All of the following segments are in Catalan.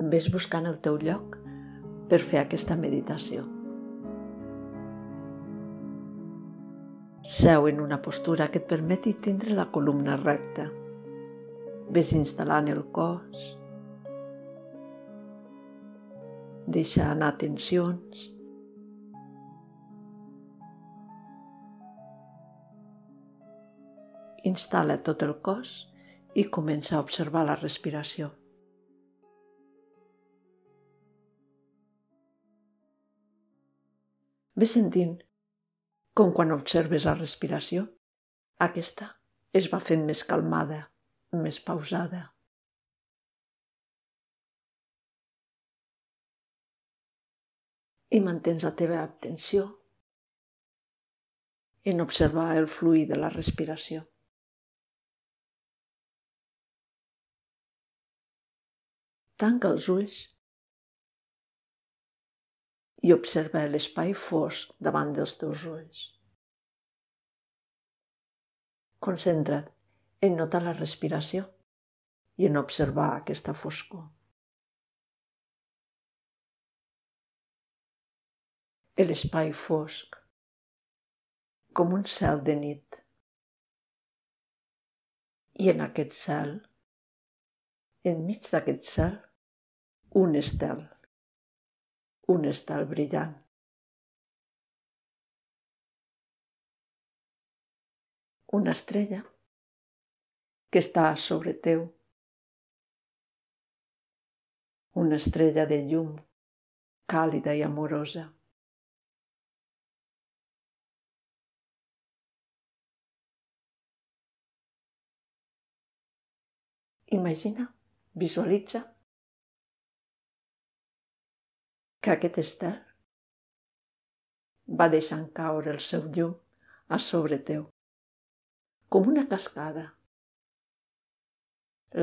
ves buscant el teu lloc per fer aquesta meditació. Seu en una postura que et permeti tindre la columna recta. Ves instal·lant el cos. Deixa anar tensions. Instal·la tot el cos i comença a observar la respiració. Ve sentint com quan observes la respiració, aquesta es va fent més calmada, més pausada. I mantens la teva atenció en observar el fluid de la respiració. Tanca els ulls i observa l'espai fosc davant dels teus ulls. Concentra't en notar la respiració i en observar aquesta foscor. L'espai fosc, com un cel de nit. I en aquest cel, enmig d'aquest cel, un estel un estel brillant. Una estrella que està sobre teu. Una estrella de llum, càlida i amorosa. Imagina, visualitza que aquest estel va deixant caure el seu llum a sobre teu, com una cascada.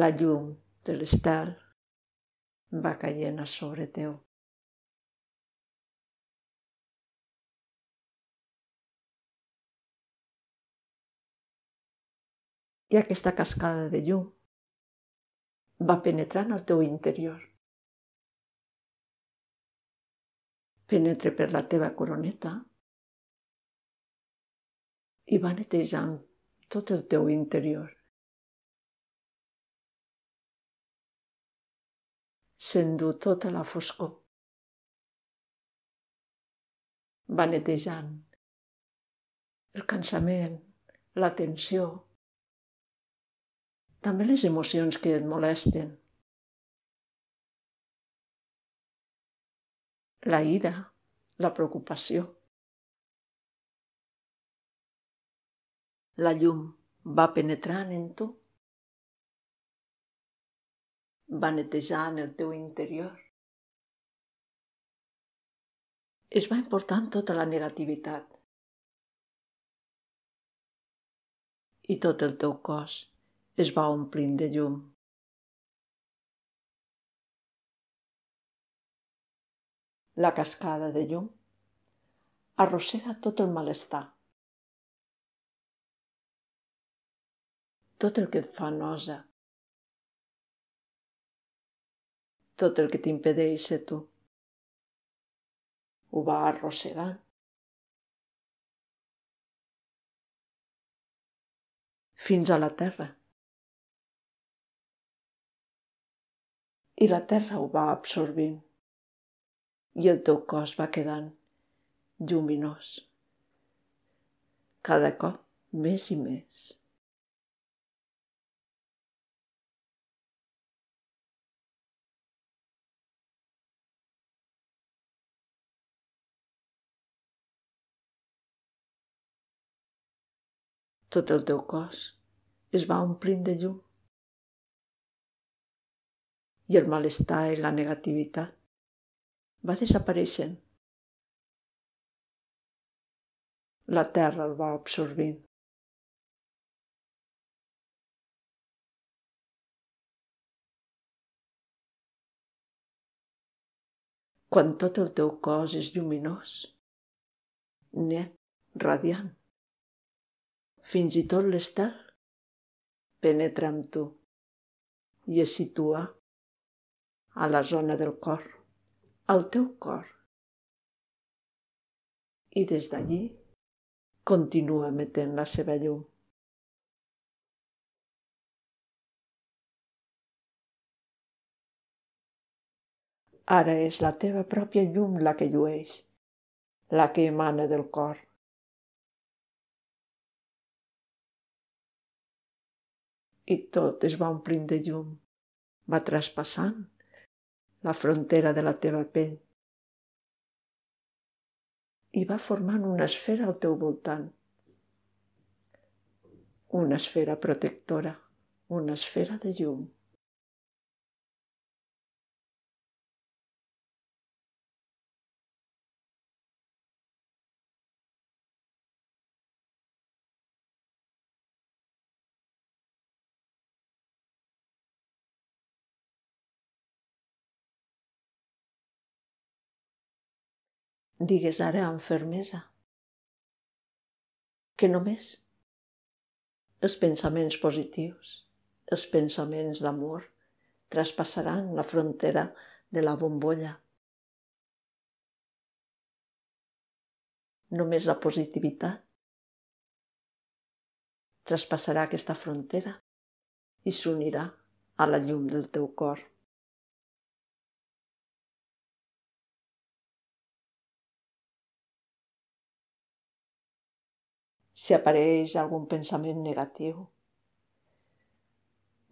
La llum de l'estel va caient a sobre teu. I aquesta cascada de llum va penetrant al teu interior. Penetre per la teva coroneta i va netejant tot el teu interior. S'endú tota la foscor. Va netejant el cansament, la tensió, també les emocions que et molesten. La ira, la preocupació. La llum va penetrant en tu, va netejant el teu interior. Es va important tota la negativitat. I tot el teu cos es va omplint de llum. La cascada de llum, arrossega tot el malestar. Tot el que et fa nosa. Tot el que t'impedeix ser tu. Ho va arrossegant. Fins a la terra. I la terra ho va absorbint i el teu cos va quedant lluminós, cada cop més i més. Tot el teu cos es va omplint de llum i el malestar i la negativitat va desapareixent. La terra el va absorbint. Quan tot el teu cos és lluminós, net, radiant, fins i tot l'estel penetra amb tu i es situa a la zona del cor, al teu cor. I des d'allí continua emetent la seva llum. Ara és la teva pròpia llum la que llueix, la que emana del cor. I tot es va omplint de llum, va traspassant la frontera de la teva pell i va formant una esfera al teu voltant. Una esfera protectora, una esfera de llum. Digues ara amb fermesa que només els pensaments positius, els pensaments d'amor, traspassaran la frontera de la bombolla. Només la positivitat traspassarà aquesta frontera i s'unirà a la llum del teu cor. Si apareix algun pensament negatiu.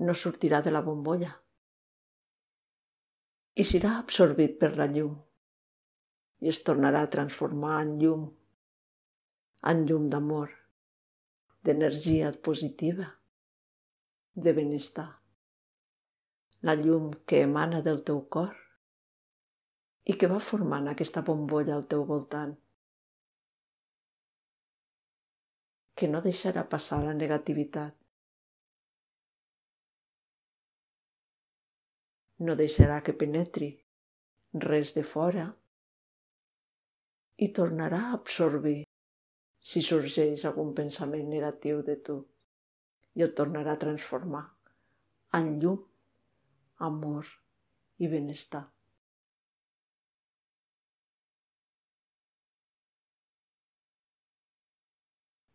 No sortirà de la bombolla i serà absorbit per la llum i es tornarà a transformar en llum, en llum d'amor, d'energia positiva, de benestar. La llum que emana del teu cor i que va formant aquesta bombolla al teu voltant. Que no deixarà passar la negativitat. No deixarà que penetri res de fora i tornarà a absorbir si sorgeix algun pensament negatiu de tu i el tornarà a transformar en llum, amor i benestar.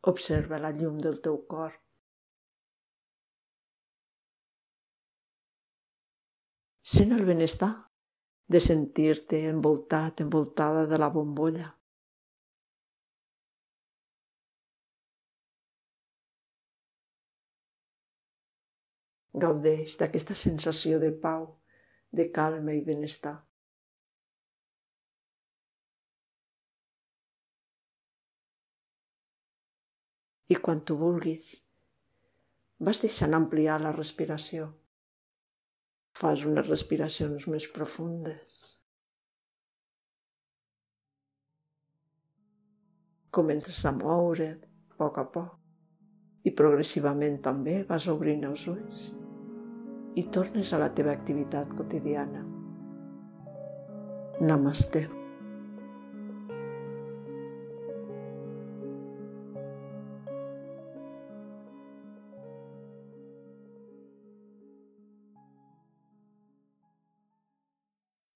Observa la llum del teu cor. Sent el benestar de sentir-te envoltat, envoltada de la bombolla. Gaudeix d'aquesta sensació de pau, de calma i benestar. I quan tu vulguis vas deixant ampliar la respiració. Fas unes respiracions més profundes. Comences a moure't a poc a poc i progressivament també vas obrint els ulls i tornes a la teva activitat quotidiana. Namaste.